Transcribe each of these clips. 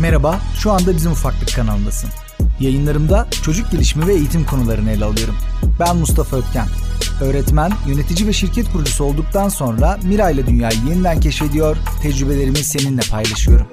Merhaba, şu anda Bizim Ufaklık kanalındasın. Yayınlarımda çocuk gelişimi ve eğitim konularını ele alıyorum. Ben Mustafa Ötken. Öğretmen, yönetici ve şirket kurucusu olduktan sonra Mira ile dünyayı yeniden keşfediyor, tecrübelerimi seninle paylaşıyorum.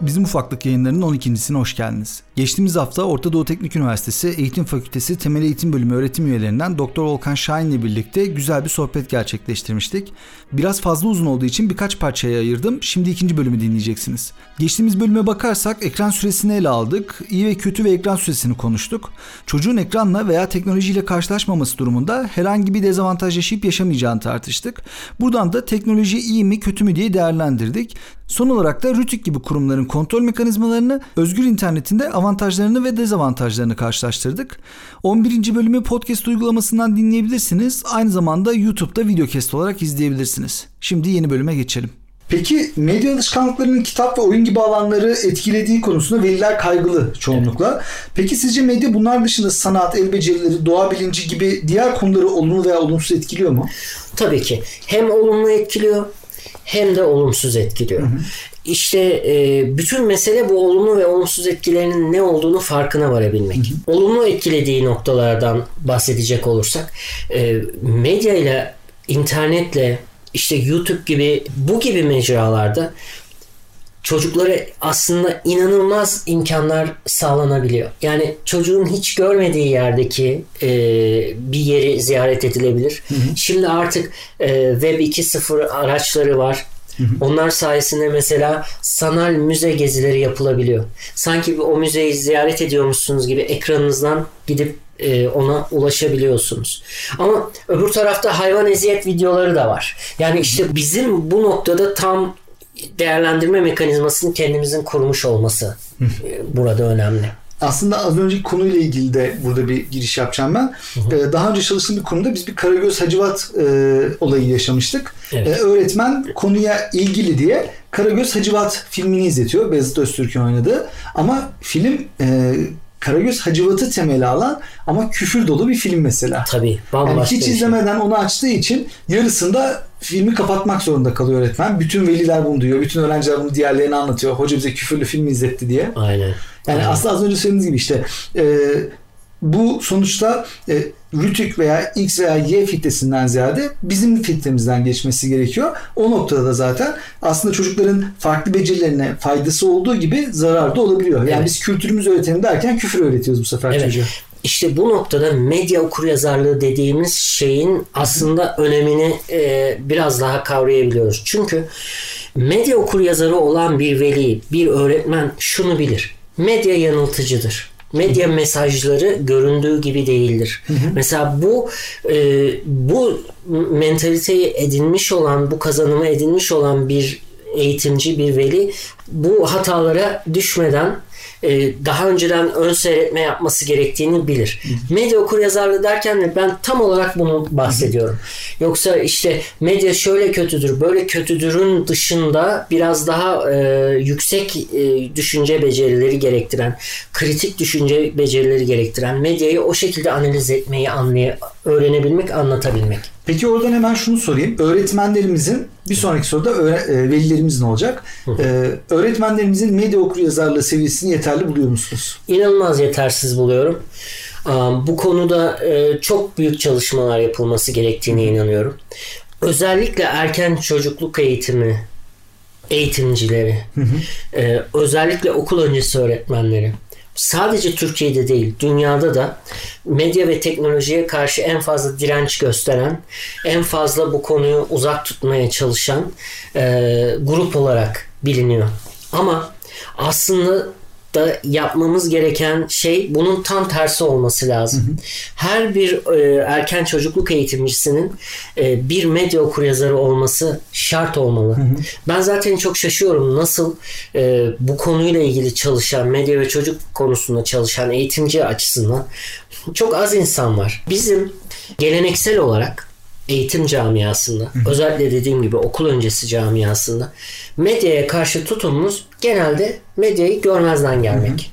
Bizim ufaklık yayınlarının 12.sine hoş geldiniz. Geçtiğimiz hafta Orta Doğu Teknik Üniversitesi Eğitim Fakültesi Temel Eğitim Bölümü öğretim üyelerinden Doktor Volkan Şahin ile birlikte güzel bir sohbet gerçekleştirmiştik. Biraz fazla uzun olduğu için birkaç parçaya ayırdım. Şimdi ikinci bölümü dinleyeceksiniz. Geçtiğimiz bölüme bakarsak ekran süresini ele aldık. İyi ve kötü ve ekran süresini konuştuk. Çocuğun ekranla veya teknolojiyle karşılaşmaması durumunda herhangi bir dezavantaj yaşayıp yaşamayacağını tartıştık. Buradan da teknoloji iyi mi kötü mü diye değerlendirdik. Son olarak da Rütük gibi kurumların kontrol mekanizmalarını, özgür internetinde avantajlarını ve dezavantajlarını karşılaştırdık. 11. bölümü podcast uygulamasından dinleyebilirsiniz. Aynı zamanda YouTube'da videocast olarak izleyebilirsiniz. Şimdi yeni bölüme geçelim. Peki medya alışkanlıklarının kitap ve oyun gibi alanları etkilediği konusunda veliler kaygılı çoğunlukla. Peki sizce medya bunlar dışında sanat, el becerileri, doğa bilinci gibi diğer konuları olumlu veya olumsuz etkiliyor mu? Tabii ki. Hem olumlu etkiliyor hem de olumsuz etkiliyor. Hı hı. İşte e, bütün mesele bu olumlu ve olumsuz etkilerinin ne olduğunu farkına varabilmek. Hı hı. Olumlu etkilediği noktalardan bahsedecek olursak e, medya ile internetle işte YouTube gibi bu gibi mecralarda çocuklara aslında inanılmaz imkanlar sağlanabiliyor. Yani çocuğun hiç görmediği yerdeki e, bir yeri ziyaret edilebilir. Hı hı. Şimdi artık e, Web 2.0 araçları var. Hı hı. Onlar sayesinde mesela sanal müze gezileri yapılabiliyor. Sanki o müzeyi ziyaret ediyormuşsunuz gibi ekranınızdan gidip e, ona ulaşabiliyorsunuz. Ama öbür tarafta hayvan eziyet videoları da var. Yani işte bizim bu noktada tam değerlendirme mekanizmasını kendimizin kurmuş olması e, burada önemli. Aslında az önceki konuyla ilgili de burada bir giriş yapacağım ben. Ee, daha önce çalıştığım bir konuda biz bir Karagöz Hacivat e, olayı yaşamıştık. Evet. Ee, öğretmen konuya ilgili diye Karagöz Hacivat filmini izletiyor. Beyazıt Öztürk'ün oynadığı. Ama film e, Karagöz Hacivat'ı temeli alan ama küfür dolu bir film mesela. Tabii. Yani hiç şey. izlemeden onu açtığı için yarısında filmi kapatmak zorunda kalıyor öğretmen. Bütün veliler bunu duyuyor. Bütün öğrenciler bunu diğerlerine anlatıyor. Hoca bize küfürlü film izletti diye. Aynen. Yani Aynen. aslında az önce söylediğiniz gibi işte e, bu sonuçta e, Rütük veya X veya Y filtresinden ziyade bizim filtremizden geçmesi gerekiyor. O noktada da zaten aslında çocukların farklı becerilerine faydası olduğu gibi zarar da olabiliyor. Yani evet. biz kültürümüzü öğretelim derken küfür öğretiyoruz bu sefer evet. çocuğa. İşte bu noktada medya okuryazarlığı dediğimiz şeyin aslında önemini e, biraz daha kavrayabiliyoruz. Çünkü medya okuryazarı olan bir veli, bir öğretmen şunu bilir. Medya yanıltıcıdır. Medya mesajları göründüğü gibi değildir. Hı hı. Mesela bu e, bu mentaliteyi edinmiş olan, bu kazanımı edinmiş olan bir eğitimci, bir veli bu hatalara düşmeden e, daha önceden ön seyretme yapması gerektiğini bilir. Medya okur yazarlığı derken de ben tam olarak bunu bahsediyorum. Yoksa işte medya şöyle kötüdür, böyle kötüdürün dışında biraz daha e, yüksek e, düşünce becerileri gerektiren, kritik düşünce becerileri gerektiren medyayı o şekilde analiz etmeyi anlay öğrenebilmek, anlatabilmek. Peki oradan hemen şunu sorayım. Öğretmenlerimizin bir sonraki soruda öğre, e, velilerimizin olacak. Ee, öğretmenlerimizin medya okur yazarlığı seviyesini yeterli buluyor musunuz? İnanılmaz yetersiz buluyorum. Bu konuda e, çok büyük çalışmalar yapılması gerektiğine inanıyorum. Özellikle erken çocukluk eğitimi eğitimcileri. E, özellikle okul öncesi öğretmenleri, sadece Türkiye'de değil dünyada da medya ve teknolojiye karşı en fazla direnç gösteren, en fazla bu konuyu uzak tutmaya çalışan e, grup olarak biliniyor. Ama aslında da yapmamız gereken şey bunun tam tersi olması lazım. Hı hı. Her bir e, erken çocukluk eğitimcisinin e, bir medya okuryazarı olması şart olmalı. Hı hı. Ben zaten çok şaşıyorum nasıl e, bu konuyla ilgili çalışan medya ve çocuk konusunda çalışan eğitimci açısından çok az insan var. Bizim geleneksel olarak eğitim camiasında, özellikle dediğim gibi okul öncesi camiasında medyaya karşı tutumumuz genelde medyayı görmezden gelmek.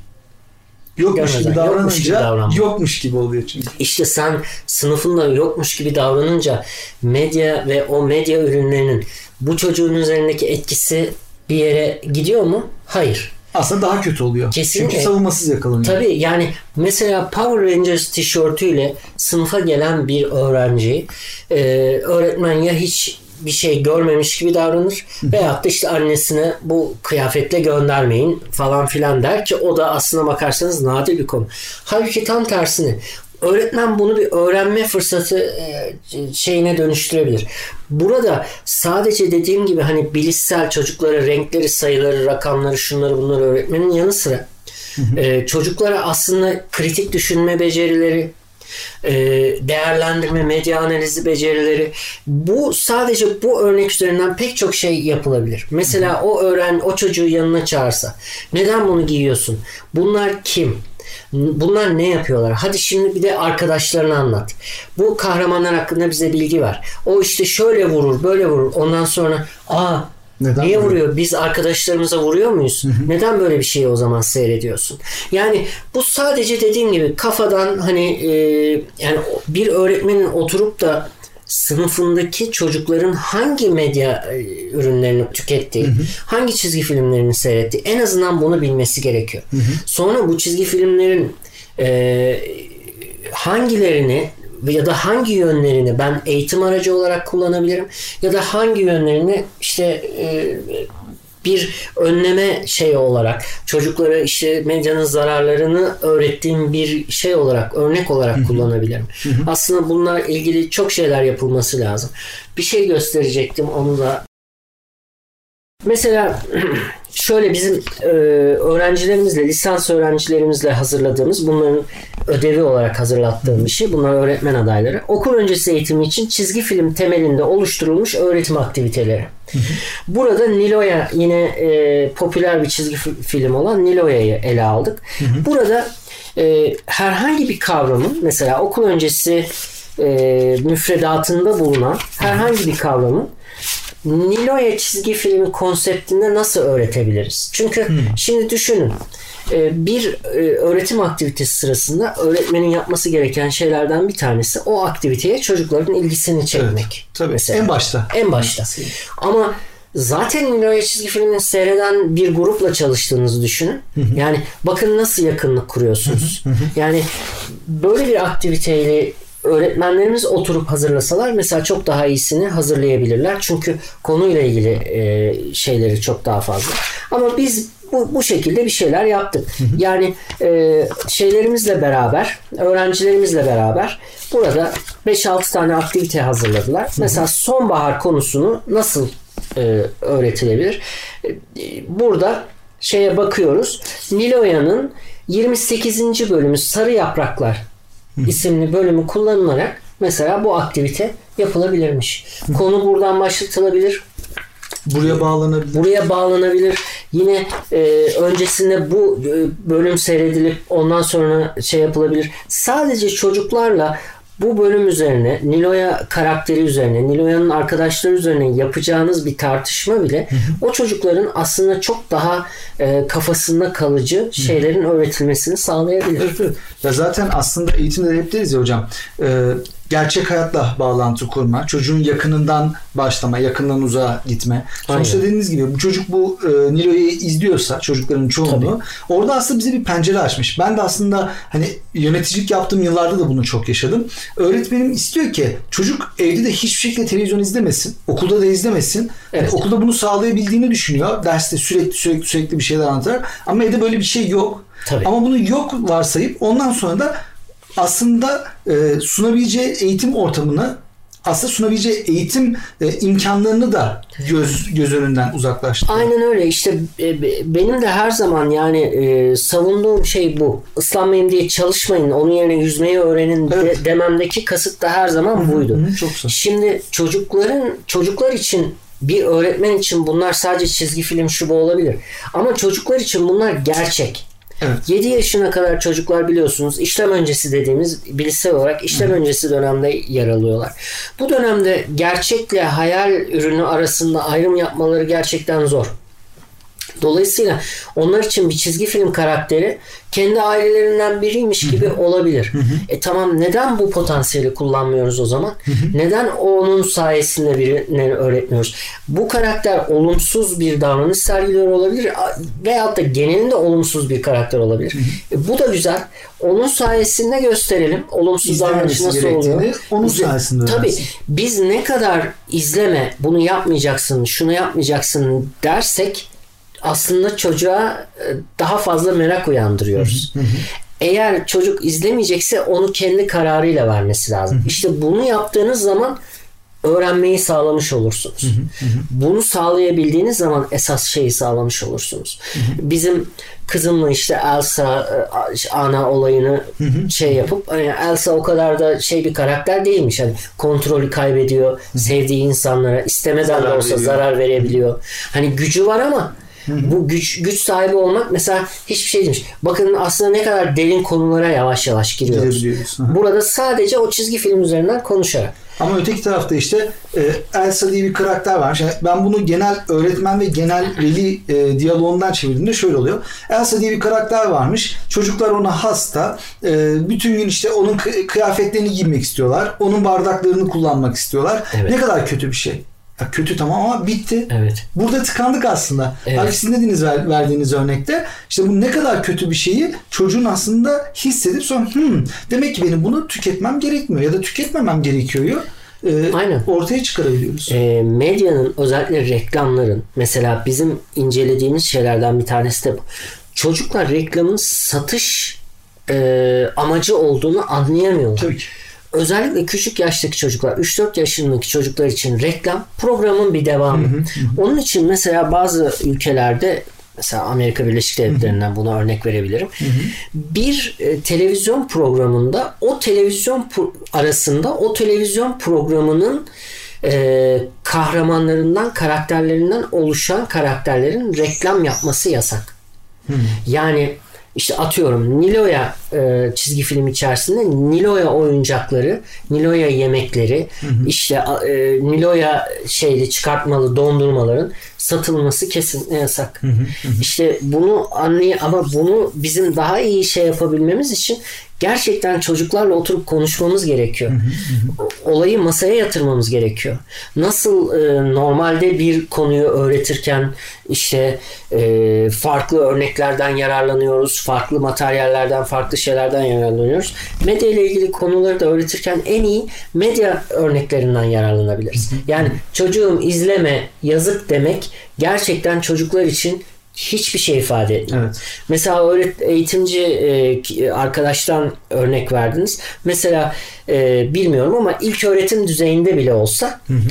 Yokmuş Görmezden, gibi davranınca yokmuş gibi, yokmuş gibi oluyor çünkü. İşte sen sınıfında yokmuş gibi davranınca medya ve o medya ürünlerinin bu çocuğun üzerindeki etkisi bir yere gidiyor mu? Hayır. Aslında daha kötü oluyor. Kesinlikle. Çünkü savunmasız yakalanıyor. Tabii yani mesela Power Rangers tişörtüyle sınıfa gelen bir öğrenci e, öğretmen ya hiç bir şey görmemiş gibi davranır veyahut da işte annesine bu kıyafetle göndermeyin falan filan der ki o da aslına bakarsanız nadir bir konu. Halbuki tam tersini öğretmen bunu bir öğrenme fırsatı e, şeyine dönüştürebilir. Burada sadece dediğim gibi hani bilişsel çocuklara renkleri, sayıları, rakamları, şunları bunları öğretmenin yanı sıra e, çocuklara aslında kritik düşünme becerileri, e, değerlendirme, medya analizi becerileri bu sadece bu örnek üzerinden pek çok şey yapılabilir. Mesela o öğren o çocuğu yanına çağırsa neden bunu giyiyorsun? Bunlar kim? Bunlar ne yapıyorlar? Hadi şimdi bir de arkadaşlarını anlat. Bu kahramanlar hakkında bize bilgi ver. O işte şöyle vurur, böyle vurur. Ondan sonra aa Neden Niye vuruyor? vuruyor? Biz arkadaşlarımıza vuruyor muyuz? Neden böyle bir şeyi o zaman seyrediyorsun? Yani bu sadece dediğim gibi kafadan hani e, yani bir öğretmenin oturup da sınıfındaki çocukların hangi medya e, ürünlerini tükettiği, hangi çizgi filmlerini seyrettiği en azından bunu bilmesi gerekiyor. Sonra bu çizgi filmlerin e, hangilerini ya da hangi yönlerini ben eğitim aracı olarak kullanabilirim ya da hangi yönlerini işte e, bir önleme şey olarak çocuklara işte medyanın zararlarını öğrettiğim bir şey olarak örnek olarak kullanabilirim. Aslında bunlar ilgili çok şeyler yapılması lazım. Bir şey gösterecektim onu da Mesela şöyle bizim e, öğrencilerimizle, lisans öğrencilerimizle hazırladığımız, bunların ödevi olarak hazırlattığım bir şey. Bunlar öğretmen adayları. Okul öncesi eğitimi için çizgi film temelinde oluşturulmuş öğretim aktiviteleri. Burada Nilo'ya yine e, popüler bir çizgi fi- film olan Nilo'ya'yı ele aldık. Burada e, herhangi bir kavramın mesela okul öncesi e, müfredatında bulunan herhangi bir kavramın Nilo'ya çizgi filmi konseptinde nasıl öğretebiliriz? Çünkü şimdi düşünün e, bir e, öğretim aktivitesi sırasında öğretmenin yapması gereken şeylerden bir tanesi o aktiviteye çocukların ilgisini çekmek. Tabii. Mesela. En başta. En başta. Ama zaten Nilo'ya çizgi filmini seyreden bir grupla çalıştığınızı düşünün. Yani bakın nasıl yakınlık kuruyorsunuz. Yani böyle bir aktiviteyle öğretmenlerimiz oturup hazırlasalar mesela çok daha iyisini hazırlayabilirler. Çünkü konuyla ilgili e, şeyleri çok daha fazla. Ama biz bu, bu şekilde bir şeyler yaptık. Yani e, şeylerimizle beraber, öğrencilerimizle beraber burada 5-6 tane aktivite hazırladılar. Mesela sonbahar konusunu nasıl e, öğretilebilir? E, burada şeye bakıyoruz. Niloya'nın 28. bölümü Sarı Yapraklar isimli bölümü kullanılarak mesela bu aktivite yapılabilirmiş. Konu buradan başlatılabilir. Buraya bağlanabilir. Buraya bağlanabilir. Yine e, öncesinde bu e, bölüm seyredilip ondan sonra şey yapılabilir. Sadece çocuklarla bu bölüm üzerine, Nilo'ya karakteri üzerine, Nilo'ya'nın arkadaşları üzerine yapacağınız bir tartışma bile o çocukların aslında çok daha e, kafasında kalıcı şeylerin öğretilmesini sağlayabilir. Ya zaten aslında eğitimde de hep deriz ya hocam. e, gerçek hayatla bağlantı kurma, çocuğun yakınından başlama, yakından uzağa gitme. Sonuçta Aynen. dediğiniz gibi bu çocuk bu e, Nilo'yu izliyorsa çocukların çoğunluğu orada aslında bize bir pencere açmış. Ben de aslında hani yöneticilik yaptığım yıllarda da bunu çok yaşadım. Öğretmenim istiyor ki çocuk evde de hiçbir şekilde televizyon izlemesin, okulda da izlemesin. Hani Evet. okulda bunu sağlayabildiğini düşünüyor. Derste sürekli sürekli sürekli bir şeyler anlatar. Ama evde böyle bir şey yok. Tabii. Ama bunu yok varsayıp ondan sonra da aslında e, sunabileceği eğitim ortamını aslında sunabileceği eğitim e, imkanlarını da göz göz önünden uzaklaştırıyor. Aynen öyle işte e, be- benim de her zaman yani e, savunduğum şey bu. Islanmayın diye çalışmayın onun yerine yüzmeyi öğrenin de- Evet. dememdeki kasıt da her zaman buydu. Hı, çok güzel. Şimdi çocukların çocuklar için bir öğretmen için bunlar sadece çizgi film şu bu olabilir. Ama çocuklar için bunlar gerçek. Evet. 7 yaşına kadar çocuklar biliyorsunuz işlem öncesi dediğimiz bilişsel olarak işlem öncesi dönemde yer alıyorlar. Bu dönemde gerçekle hayal ürünü arasında ayrım yapmaları gerçekten zor. Dolayısıyla onlar için bir çizgi film karakteri kendi ailelerinden biriymiş gibi olabilir. E tamam neden bu potansiyeli kullanmıyoruz o zaman? Neden onun sayesinde birine öğretmiyoruz? Bu karakter olumsuz bir davranış sergiliyor olabilir veyahut da genelinde olumsuz bir karakter olabilir. E, bu da güzel. Onun sayesinde gösterelim. Olumsuz davranış nasıl oluyor? Onun sayesinde Tabii biz ne kadar izleme bunu yapmayacaksın, şunu yapmayacaksın dersek aslında çocuğa e, daha fazla merak uyandırıyoruz. Eğer çocuk izlemeyecekse onu kendi kararıyla vermesi lazım. İşte bunu yaptığınız zaman öğrenmeyi sağlamış olursunuz. Bunu sağlayabildiğiniz zaman esas şeyi sağlamış olursunuz. Bizim kızımla işte Elsa e, ana olayını şey yapıp hani Elsa o kadar da şey bir karakter değilmiş. Hani kontrolü kaybediyor. Sevdiği insanlara istemeden zarar de olsa veriyor. zarar verebiliyor. Hani gücü var ama bu güç güç sahibi olmak mesela hiçbir şey demiş. Bakın aslında ne kadar derin konulara yavaş yavaş giriyoruz. Burada sadece o çizgi film üzerinden konuşarak. Ama öteki tarafta işte e, Elsa diye bir karakter var. Yani ben bunu genel öğretmen ve genel veli e, diyaloğundan çevirdiğimde şöyle oluyor. Elsa diye bir karakter varmış. Çocuklar ona hasta. E, bütün gün işte onun kıyafetlerini giymek istiyorlar. Onun bardaklarını kullanmak istiyorlar. Evet. Ne kadar kötü bir şey. Ya kötü tamam ama bitti. Evet. Burada tıkandık aslında. Evet. Sizin dediğiniz ver, verdiğiniz örnekte işte bu ne kadar kötü bir şeyi çocuğun aslında hissedip sonra hmm, demek ki benim bunu tüketmem gerekmiyor ya da tüketmemem gerekiyor. E, Aynen. ortaya çıkarabiliyoruz. E, medyanın özellikle reklamların mesela bizim incelediğimiz şeylerden bir tanesi de bu. Çocuklar reklamın satış e, amacı olduğunu anlayamıyorlar. Tabii ki özellikle küçük yaştaki çocuklar 3-4 yaşındaki çocuklar için reklam programın bir devamı. Hı hı hı. Onun için mesela bazı ülkelerde mesela Amerika Birleşik Devletleri'nden buna örnek verebilirim. Hı hı. Bir e, televizyon programında o televizyon pro- arasında o televizyon programının e, kahramanlarından, karakterlerinden oluşan karakterlerin reklam yapması yasak. Hı. Yani işte atıyorum Nilo'ya e, çizgi film içerisinde Nilo'ya oyuncakları, Nilo'ya yemekleri, hı hı. işte e, Nilo'ya şeyli çıkartmalı dondurmaların satılması kesin yasak. Hı hı hı. İşte bunu anlay ama bunu bizim daha iyi şey yapabilmemiz için gerçekten çocuklarla oturup konuşmamız gerekiyor. Olayı masaya yatırmamız gerekiyor. Nasıl e, normalde bir konuyu öğretirken işte e, farklı örneklerden yararlanıyoruz, farklı materyallerden, farklı şeylerden yararlanıyoruz. Medya ile ilgili konuları da öğretirken en iyi medya örneklerinden yararlanabiliriz. Yani çocuğum izleme, yazık demek gerçekten çocuklar için hiçbir şey ifade etmiyor. Evet. Mesela öğret eğitimci e, arkadaştan örnek verdiniz. Mesela e, bilmiyorum ama ilk öğretim düzeyinde bile olsa hı hı.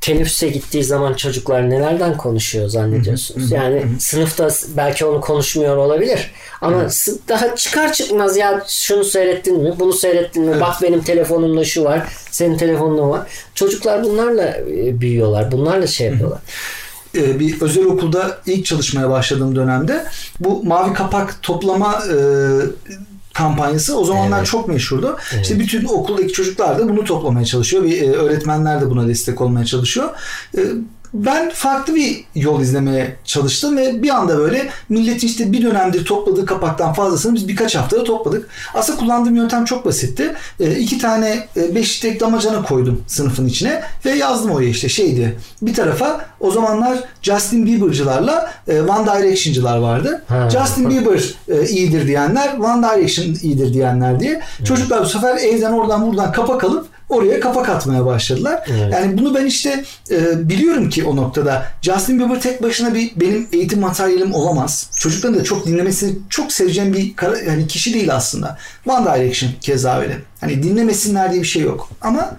teneffüse gittiği zaman çocuklar nelerden konuşuyor zannediyorsunuz? Hı hı. Yani hı hı. sınıfta belki onu konuşmuyor olabilir. Ama evet. daha çıkar çıkmaz ya şunu seyrettin mi? Bunu seyrettin mi? Evet. Bak benim telefonumda şu var. Senin telefonunda var. Çocuklar bunlarla e, büyüyorlar. Bunlarla şey yapıyorlar. Hı hı. E, bir özel okulda ilk çalışmaya başladığım dönemde bu mavi kapak toplama e, kampanyası o zamanlar evet. çok meşhurdu. Evet. İşte bütün okuldaki çocuklar da bunu toplamaya çalışıyor. Bir e, öğretmenler de buna destek olmaya çalışıyor. E, ben farklı bir yol izlemeye çalıştım ve bir anda böyle milletin işte bir dönemdir topladığı kapaktan fazlasını biz birkaç haftada topladık. Aslında kullandığım yöntem çok basitti. E, iki tane e, beş tek damacana koydum sınıfın içine ve yazdım oraya işte şeydi. Bir tarafa o zamanlar Justin Bieber'cılarla e, One Direction'cılar vardı. Ha. Justin Bieber e, iyidir diyenler, One Direction iyidir diyenler diye. Çocuklar bu sefer evden oradan buradan kapak alıp oraya kapak atmaya başladılar. Evet. Yani bunu ben işte e, biliyorum ki o noktada Justin Bieber tek başına bir benim eğitim materyalim olamaz. Çocukların da çok dinlemesini çok seveceğim bir yani kişi değil aslında. One Direction keza öyle. Hani dinlemesinler diye bir şey yok. Ama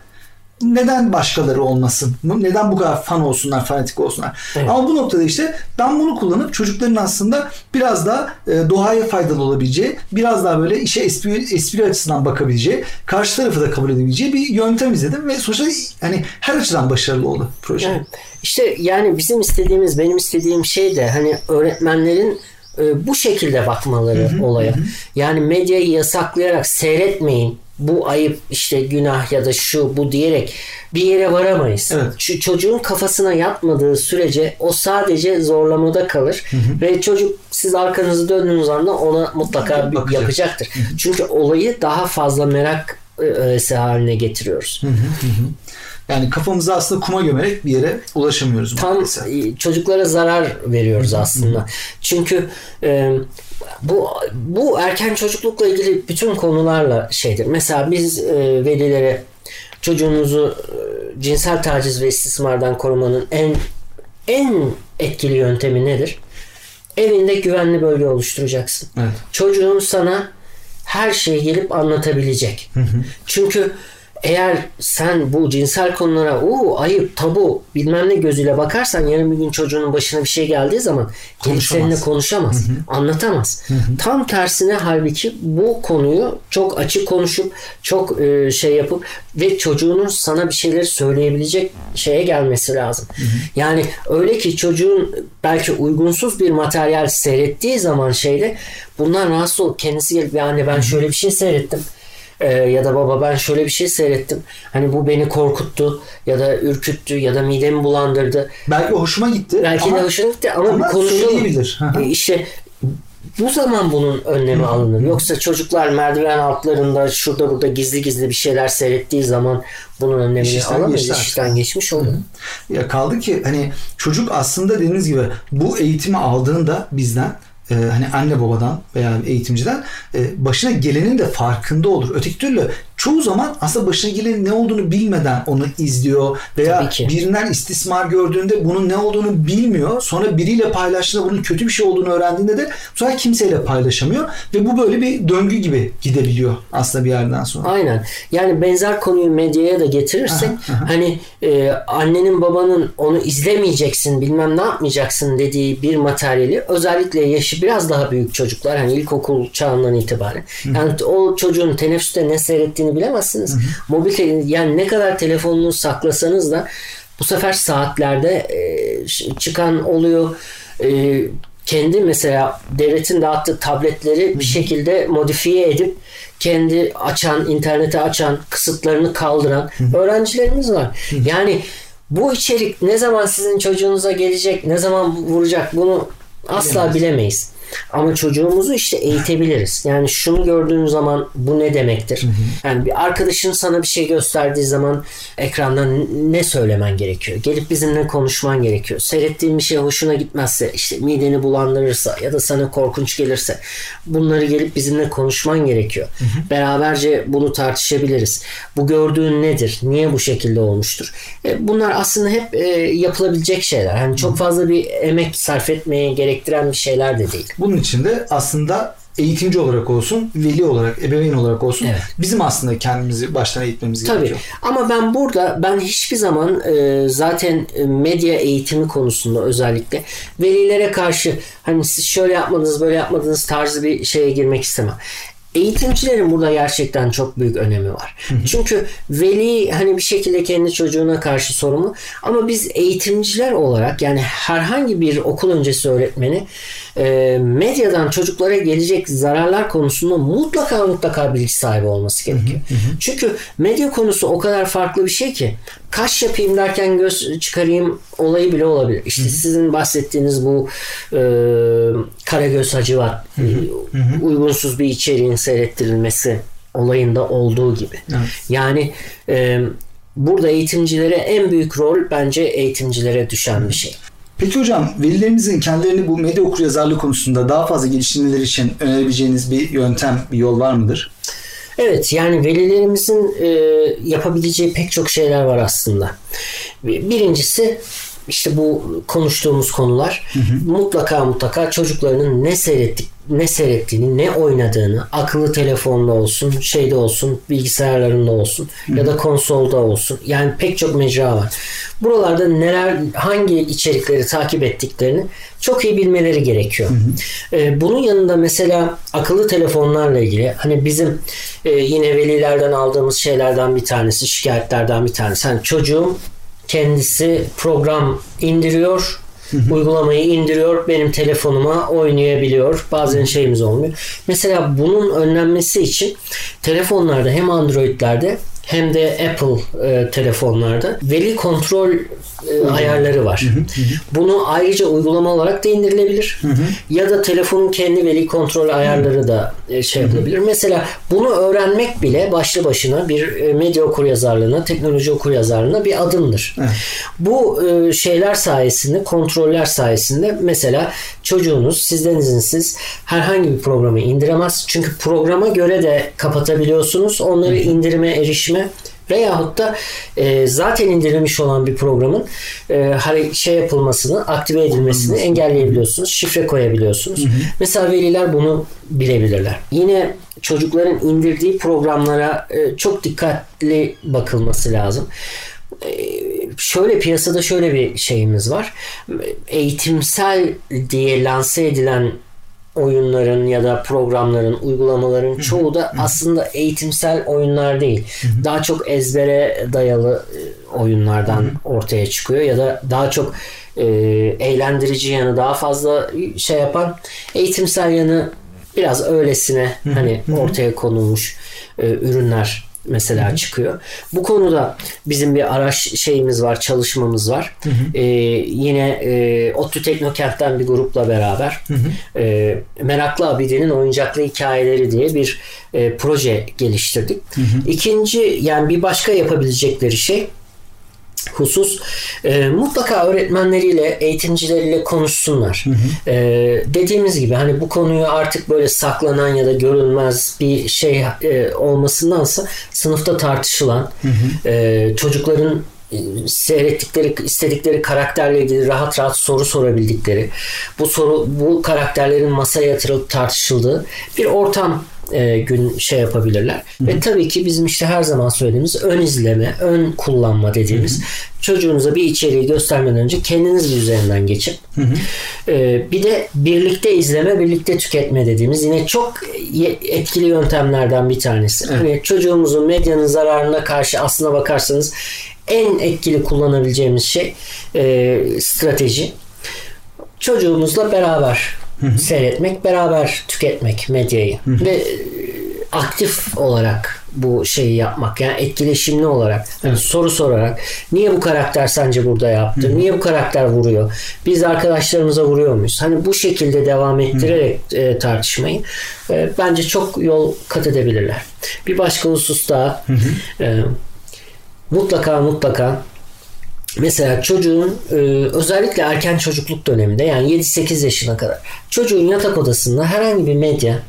neden başkaları olmasın? Neden bu kadar fan olsunlar, fanatik olsunlar? Evet. Ama bu noktada işte ben bunu kullanıp çocukların aslında biraz daha e, doğaya faydalı olabileceği, biraz daha böyle işe espri, espri açısından bakabileceği, karşı tarafı da kabul edebileceği bir yöntem izledim ve sonuçta hani her açıdan başarılı oldu proje. Evet. İşte yani bizim istediğimiz, benim istediğim şey de hani öğretmenlerin e, bu şekilde bakmaları hı hı, olaya. Hı. Yani medyayı yasaklayarak seyretmeyin bu ayıp işte günah ya da şu bu diyerek bir yere varamayız. Evet. Şu çocuğun kafasına yatmadığı sürece o sadece zorlamada kalır ve çocuk siz arkanızı döndüğünüz anda ona mutlaka bir Bakacak. yapacaktır. Çünkü olayı daha fazla merak e, öğesi haline getiriyoruz. Yani kafamızı aslında kuma gömerek bir yere ulaşamıyoruz. Tam maalesef. e, çocuklara zarar veriyoruz aslında. Çünkü e, bu bu erken çocuklukla ilgili bütün konularla şeydir. Mesela biz e, velilere çocuğunuzu e, cinsel taciz ve istismardan korumanın en en etkili yöntemi nedir? Evinde güvenli bölge oluşturacaksın. Evet. Çocuğun sana her şeyi gelip anlatabilecek. Çünkü eğer sen bu cinsel konulara o ayıp, tabu bilmem ne gözüyle bakarsan yarın bir gün çocuğunun başına bir şey geldiği zaman gelip Konuşamaz. seninle konuşamaz, anlatamaz. Tam tersine halbuki bu konuyu çok açık konuşup çok e, şey yapıp ve çocuğunun sana bir şeyleri söyleyebilecek şeye gelmesi lazım. Yani öyle ki çocuğun belki uygunsuz bir materyal seyrettiği zaman şeyde bundan rahatsız olup kendisi gelip ya anne ben şöyle bir şey seyrettim. Ee, ya da baba ben şöyle bir şey seyrettim. Hani bu beni korkuttu ya da ürküttü ya da midemi bulandırdı. Belki hoşuma gitti. Belki ama, de hoşuna gitti ama, ama bir konuşalım. Ee, işte bu zaman bunun önlemi alınır. Yoksa çocuklar merdiven altlarında şurada burada gizli gizli bir şeyler seyrettiği zaman bunun önlemini İşten alamayız. İşten geçmiş olur. Ya kaldı ki hani çocuk aslında dediğiniz gibi bu eğitimi aldığında bizden e, hani anne babadan veya eğitimciden e, başına gelenin de farkında olur. Öteki türlü çoğu zaman aslında başına gelenin ne olduğunu bilmeden onu izliyor veya birinden istismar gördüğünde bunun ne olduğunu bilmiyor. Sonra biriyle paylaştığında bunun kötü bir şey olduğunu öğrendiğinde de sonra kimseyle paylaşamıyor ve bu böyle bir döngü gibi gidebiliyor aslında bir yerden sonra. Aynen. Yani benzer konuyu medyaya da getirirsek hani e, annenin babanın onu izlemeyeceksin bilmem ne yapmayacaksın dediği bir materyali özellikle yaşı biraz daha büyük çocuklar hani ilkokul çağından itibaren yani o çocuğun teneffüste ne seyrettiğini bilemezsiniz. Mobil te- yani ne kadar telefonunu saklasanız da bu sefer saatlerde e, çıkan oluyor. E, kendi mesela devletin dağıttığı tabletleri bir şekilde modifiye edip kendi açan, internete açan, kısıtlarını kaldıran öğrencilerimiz var. Yani bu içerik ne zaman sizin çocuğunuza gelecek, ne zaman vuracak bunu asla bilemeyiz. Ama çocuğumuzu işte eğitebiliriz. Yani şunu gördüğün zaman bu ne demektir? Yani bir arkadaşın sana bir şey gösterdiği zaman ekrandan ne söylemen gerekiyor? Gelip bizimle konuşman gerekiyor. Seyrettiğin bir şey hoşuna gitmezse, işte mideni bulandırırsa ya da sana korkunç gelirse bunları gelip bizimle konuşman gerekiyor. Beraberce bunu tartışabiliriz. Bu gördüğün nedir? Niye bu şekilde olmuştur? E, bunlar aslında hep e, yapılabilecek şeyler. Hani çok fazla bir emek sarf etmeye gerektiren bir şeyler de değil. Bunun için de aslında eğitimci olarak olsun, veli olarak, ebeveyn olarak olsun Evet. bizim aslında kendimizi baştan eğitmemiz Tabii. gerekiyor. Ama ben burada ben hiçbir zaman e, zaten e, medya eğitimi konusunda özellikle velilere karşı hani siz şöyle yapmadınız böyle yapmadınız tarzı bir şeye girmek istemem. Eğitimcilerin burada gerçekten çok büyük önemi var. Çünkü veli hani bir şekilde kendi çocuğuna karşı sorumlu ama biz eğitimciler olarak yani herhangi bir okul öncesi öğretmeni e, medyadan çocuklara gelecek zararlar konusunda mutlaka mutlaka bilgi sahibi olması gerekiyor. Çünkü medya konusu o kadar farklı bir şey ki kaş yapayım derken göz çıkarayım olayı bile olabilir. İşte sizin bahsettiğiniz bu e, Karagöz Hacivat e, uygunsuz bir içeriğin seyrettirilmesi olayında olduğu gibi. Evet. Yani e, burada eğitimcilere en büyük rol bence eğitimcilere düşen bir şey. Peki hocam velilerimizin kendilerini bu medya okuryazarlığı konusunda daha fazla geliştirmeleri için önerebileceğiniz bir yöntem, bir yol var mıdır? Evet yani velilerimizin e, yapabileceği pek çok şeyler var aslında. Birincisi işte bu konuştuğumuz konular mutlaka mutlaka çocuklarının ne seyrettik ne seyrettiğini, ne oynadığını, akıllı telefonda olsun, şeyde olsun, bilgisayarlarında olsun ya da konsolda olsun. Yani pek çok mecra var. Buralarda neler, hangi içerikleri takip ettiklerini çok iyi bilmeleri gerekiyor. Ee, bunun yanında mesela akıllı telefonlarla ilgili hani bizim e, yine velilerden aldığımız şeylerden bir tanesi, şikayetlerden bir tanesi. Hani çocuğum kendisi program indiriyor Uygulamayı indiriyor, benim telefonuma oynayabiliyor. Bazen şeyimiz olmuyor. Mesela bunun önlenmesi için telefonlarda hem Android'lerde hem de Apple e, telefonlarda veli kontrol e, ayarları var. Bunu ayrıca uygulama olarak da indirilebilir. Ya da telefonun kendi veli kontrol ayarları da e, şey yapılabilir. Mesela bunu öğrenmek bile başlı başına bir e, medya okuryazarlığına, teknoloji okuryazarlığına bir adımdır. Bu e, şeyler sayesinde, kontroller sayesinde mesela çocuğunuz sizden izinsiz herhangi bir programı indiremez. Çünkü programa göre de kapatabiliyorsunuz. Onları indirime, erişime veyahut da e, zaten indirilmiş olan bir programın e, hare- şey yapılmasını, aktive edilmesini engelleyebiliyorsunuz. Şifre koyabiliyorsunuz. Mesela veliler bunu bilebilirler. Yine çocukların indirdiği programlara e, çok dikkatli bakılması lazım. E, şöyle piyasada şöyle bir şeyimiz var. Eğitimsel diye lanse edilen oyunların ya da programların, uygulamaların çoğu da aslında eğitimsel oyunlar değil. Daha çok ezbere dayalı e, oyunlardan ortaya çıkıyor ya da daha çok e, eğlendirici yanı daha fazla şey yapan eğitimsel yanı biraz öylesine hani ortaya konulmuş e, ürünler mesela çıkıyor. Bu konuda bizim bir araç şeyimiz var, çalışmamız var. Ee, yine e, ODTÜ Teknokent'ten bir grupla beraber e, Meraklı Abidi'nin Oyuncaklı Hikayeleri diye bir e, proje geliştirdik. İkinci yani bir başka yapabilecekleri şey husus e, mutlaka öğretmenleriyle, eğitimcileriyle konuşsunlar. E, dediğimiz gibi hani bu konuyu artık böyle saklanan ya da görülmez bir şey e, olmasındansa sınıfta tartışılan e, çocukların e, seyrettikleri istedikleri karakterle ilgili rahat rahat soru sorabildikleri bu soru bu karakterlerin masaya yatırılıp tartışıldığı bir ortam e, gün şey yapabilirler. Ve tabii ki bizim işte her zaman söylediğimiz ön izleme, ön kullanma dediğimiz çocuğunuza bir içeriği göstermeden önce kendiniz üzerinden geçin. E, bir de birlikte izleme, birlikte tüketme dediğimiz yine çok etkili yöntemlerden bir tanesi. Hani çocuğumuzun medyanın zararına karşı aslına bakarsanız en etkili kullanabileceğimiz şey e, strateji çocuğumuzla beraber seyretmek, beraber tüketmek medyayı ve e, aktif olarak bu şeyi yapmak yani etkileşimli olarak yani soru sorarak niye bu karakter sence burada yaptı? Niye bu karakter vuruyor? Biz arkadaşlarımıza vuruyor muyuz? Hani bu şekilde devam ettirerek e, tartışmayı e, bence çok yol kat edebilirler. Bir başka husus daha e, mutlaka mutlaka Mesela çocuğun e, özellikle erken çocukluk döneminde yani 7-8 yaşına kadar çocuğun yatak odasında herhangi bir medya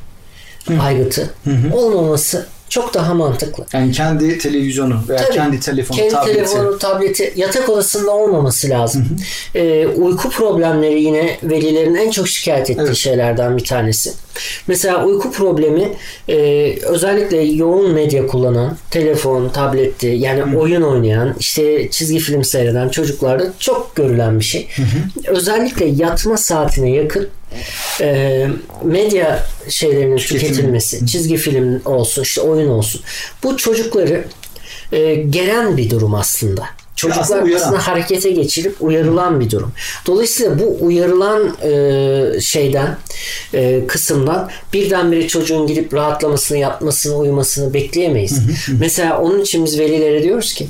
aygıtı olmaması çok daha mantıklı. Yani kendi televizyonu veya Tabii. kendi telefonu, Kendi tableti. telefonu, tableti yatak odasında olmaması lazım. Ee, uyku problemleri yine velilerin en çok şikayet ettiği Evet. şeylerden bir tanesi. Mesela uyku problemi e, özellikle yoğun medya kullanan, telefon, tableti yani oyun oynayan, işte çizgi film seyreden çocuklarda çok görülen bir şey. Özellikle yatma saatine yakın e, medya şeylerinin tüketilmesi, çizgi film olsun, işte oyun olsun. Bu çocukları e, gelen bir durum aslında. Çocuklar aslında aslında, uyaran. harekete geçirip uyarılan bir durum. Dolayısıyla bu uyarılan e, şeyden e, kısımdan birdenbire çocuğun gidip rahatlamasını, yatmasını, uyumasını bekleyemeyiz. Mesela onun için biz velilere diyoruz ki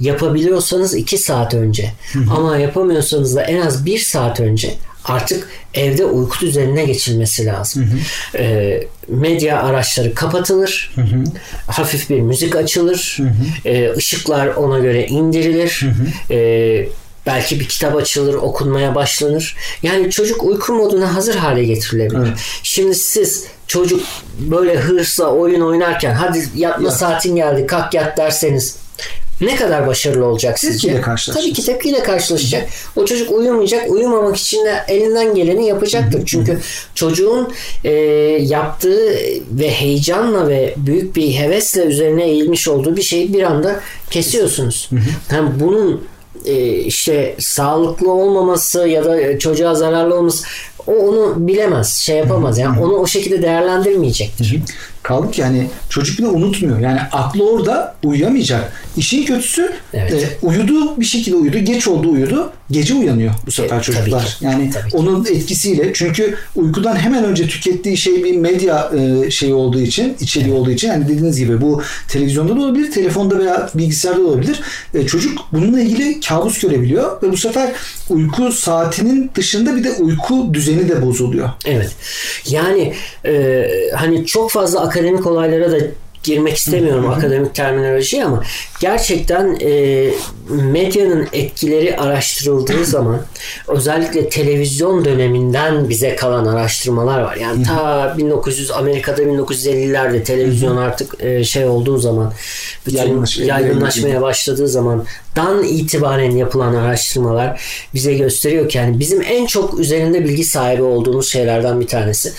yapabiliyorsanız 2 saat önce ama yapamıyorsanız da en az 1 saat önce artık evde uyku düzenine geçilmesi lazım. E, medya araçları kapatılır. Hafif bir müzik açılır. E, ışıklar ona göre indirilir. E, belki bir kitap açılır, okunmaya başlanır. Yani çocuk uyku moduna hazır hale getirilebilir. Evet. Şimdi siz çocuk böyle hırsla oyun oynarken hadi yatma Yat. saatin geldi kalk yat derseniz ne kadar başarılı olacak sizce? Tepkiyle karşılaşacak. Tabii ki tepkiyle karşılaşacak. O çocuk uyumayacak. Uyumamak için de elinden geleni yapacaktır. Çünkü çocuğun e, yaptığı ve heyecanla ve büyük bir hevesle üzerine eğilmiş olduğu bir şeyi bir anda kesiyorsunuz. Yani bunun e, işte sağlıklı olmaması ya da çocuğa zararlı olması o onu bilemez, şey yapamaz. Yani onu o şekilde değerlendirmeyecektir. Kaldık ki hani çocuk bile unutmuyor. Yani aklı orada uyuyamayacak. İşin kötüsü Evet. e, uyudu bir şekilde uyudu. Geç oldu uyudu. Gece uyanıyor bu sefer E, tabii çocuklar. ki. Yani Tabii ki. onun etkisiyle çünkü uykudan hemen önce tükettiği şey bir medya e, şeyi olduğu için, içeriği olduğu için yani dediğiniz gibi bu televizyonda da olabilir, telefonda veya bilgisayarda da olabilir. E, çocuk bununla ilgili kabus görebiliyor ve bu sefer uyku saatinin dışında bir de uyku düzeni de bozuluyor. Evet. Yani e, hani çok fazla akademik olaylara da girmek istemiyorum akademik terminoloji ama gerçekten e, medyanın etkileri araştırıldığı zaman özellikle televizyon döneminden bize kalan araştırmalar var. Yani ta 1900 Amerika'da 1950'lerde televizyon artık e, şey olduğu zaman bütün Yaygınlaş- yaygınlaşmaya başladığı zaman dan itibaren yapılan araştırmalar bize gösteriyor ki yani bizim en çok üzerinde bilgi sahibi olduğumuz şeylerden bir tanesi.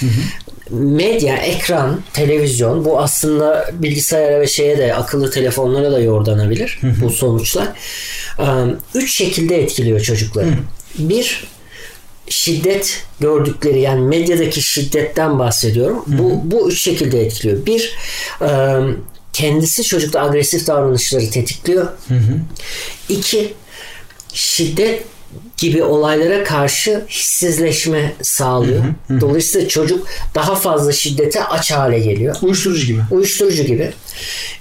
Medya, ekran, televizyon bu aslında bilgisayara ve şeye de akıllı telefonlara da yordanabilir bu sonuçlar. Üç şekilde etkiliyor çocukları. Bir şiddet gördükleri yani medyadaki şiddetten bahsediyorum. Bu bu üç şekilde etkiliyor. Bir kendisi çocukta agresif davranışları tetikliyor. İki şiddet gibi olaylara karşı hissizleşme sağlıyor. Dolayısıyla çocuk daha fazla şiddete aç hale geliyor. Uyuşturucu gibi. Uyuşturucu gibi.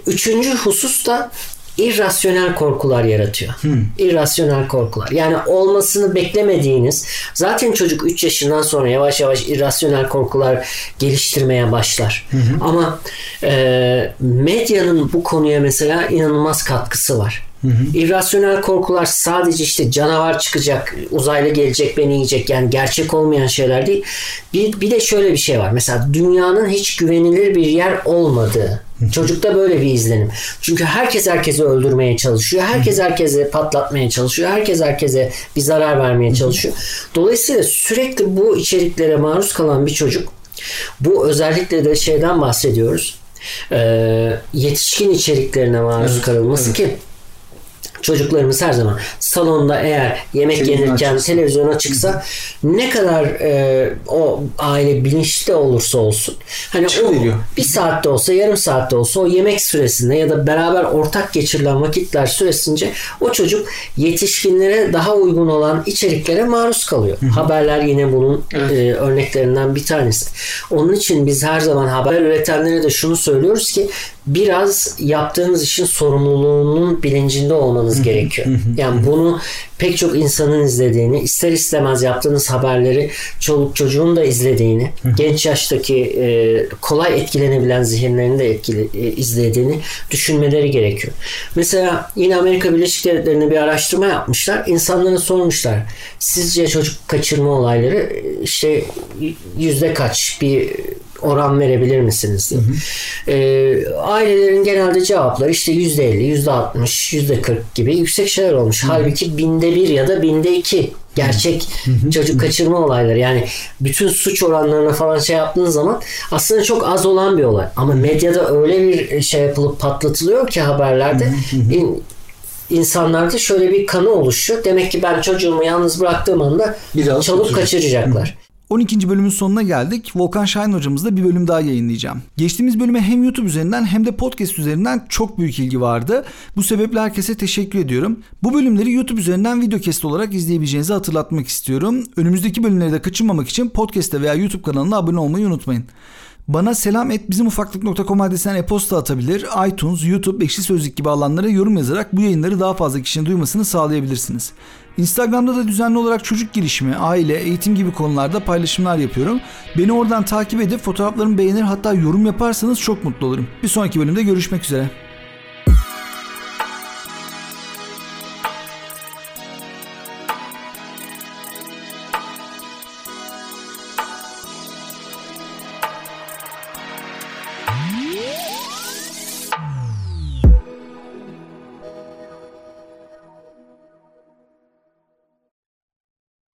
Üçüncü husus da irrasyonel korkular yaratıyor. İrrasyonel korkular. Yani olmasını beklemediğiniz zaten çocuk 3 yaşından sonra yavaş yavaş irrasyonel korkular geliştirmeye başlar. Ama e, medyanın bu konuya mesela inanılmaz katkısı var. İrrasyonel korkular sadece işte canavar çıkacak, uzaylı gelecek, beni yiyecek yani gerçek olmayan şeyler değil. Bir, bir de şöyle bir şey var. Mesela dünyanın hiç güvenilir bir yer olmadığı. Çocukta böyle bir izlenim. Çünkü herkes herkesi öldürmeye çalışıyor. Herkes herkese patlatmaya çalışıyor. Herkes herkese bir zarar vermeye çalışıyor. Dolayısıyla sürekli bu içeriklere maruz kalan bir çocuk bu özellikle de şeyden bahsediyoruz. Ee, yetişkin içeriklerine maruz Evet, kalınması evet. ki çocuklarımız her zaman salonda eğer yemek Televizyon yenirken açıksa. televizyon açıksa ne kadar e, o aile bilinçli de olursa olsun hani o bir saatte olsa yarım saatte olsa o yemek süresinde ya da beraber ortak geçirilen vakitler süresince o çocuk yetişkinlere daha uygun olan içeriklere maruz kalıyor. Haberler yine bunun Evet. e, örneklerinden bir tanesi. Onun için biz her zaman haber üretenlere de şunu söylüyoruz ki biraz yaptığınız işin sorumluluğunun bilincinde olmanız gerekiyor. Yani bunu pek çok insanın izlediğini, ister istemez yaptığınız haberleri çoluk çocuğun da izlediğini, genç yaştaki e, kolay etkilenebilen zihinlerin de etkili, e, izlediğini düşünmeleri gerekiyor. Mesela yine Amerika Birleşik Devletleri'nde bir araştırma yapmışlar. İnsanlara sormuşlar. Sizce çocuk kaçırma olayları e, işte yüzde kaç bir oran verebilir misiniz diye. Ee, ailelerin genelde cevapları işte yüzde elli, yüzde altmış, yüzde kırk gibi yüksek şeyler olmuş. Halbuki binde bir ya da binde iki gerçek çocuk kaçırma olayları. Yani bütün suç oranlarına falan şey yaptığınız zaman aslında çok az olan bir olay. Ama medyada öyle bir şey yapılıp patlatılıyor ki haberlerde in- insanlarda şöyle bir kanı oluşuyor. Demek ki ben çocuğumu yalnız bıraktığım anda Biraz çalıp kaçıracak. kaçıracaklar. 12. bölümün sonuna geldik. Volkan Şahin hocamızla bir bölüm daha yayınlayacağım. Geçtiğimiz bölüme hem YouTube üzerinden hem de podcast üzerinden çok büyük ilgi vardı. Bu sebeple herkese teşekkür ediyorum. Bu bölümleri YouTube üzerinden videocast olarak izleyebileceğinizi hatırlatmak istiyorum. Önümüzdeki bölümleri de kaçırmamak için podcast'te veya YouTube kanalına abone olmayı unutmayın. Bana selam et bizimufaklık.com adresinden e-posta atabilir. iTunes, YouTube, Ekşi Sözlük gibi alanlara yorum yazarak bu yayınları daha fazla kişinin duymasını sağlayabilirsiniz. Instagram'da da düzenli olarak çocuk gelişimi, aile, eğitim gibi konularda paylaşımlar yapıyorum. Beni oradan takip edip fotoğraflarımı beğenir hatta yorum yaparsanız çok mutlu olurum. Bir sonraki bölümde görüşmek üzere.